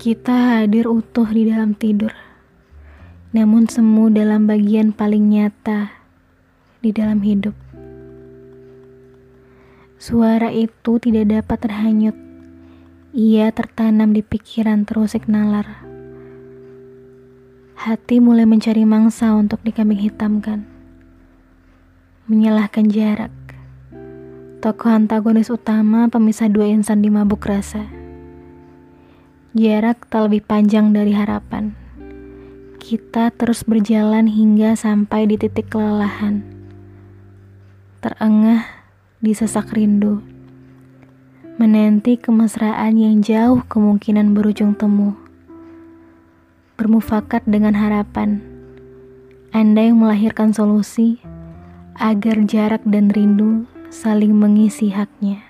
Kita hadir utuh di dalam tidur, namun semu dalam bagian paling nyata di dalam hidup. Suara itu tidak dapat terhanyut. Ia tertanam di pikiran terusik nalar. Hati mulai mencari mangsa untuk dikambing hitamkan. Menyalahkan jarak. Tokoh antagonis utama pemisah dua insan di mabuk rasa. Jarak tak lebih panjang dari harapan. Kita terus berjalan hingga sampai di titik kelelahan. Terengah di sesak rindu. Menanti kemesraan yang jauh kemungkinan berujung temu. Bermufakat dengan harapan. Anda yang melahirkan solusi agar jarak dan rindu saling mengisi haknya.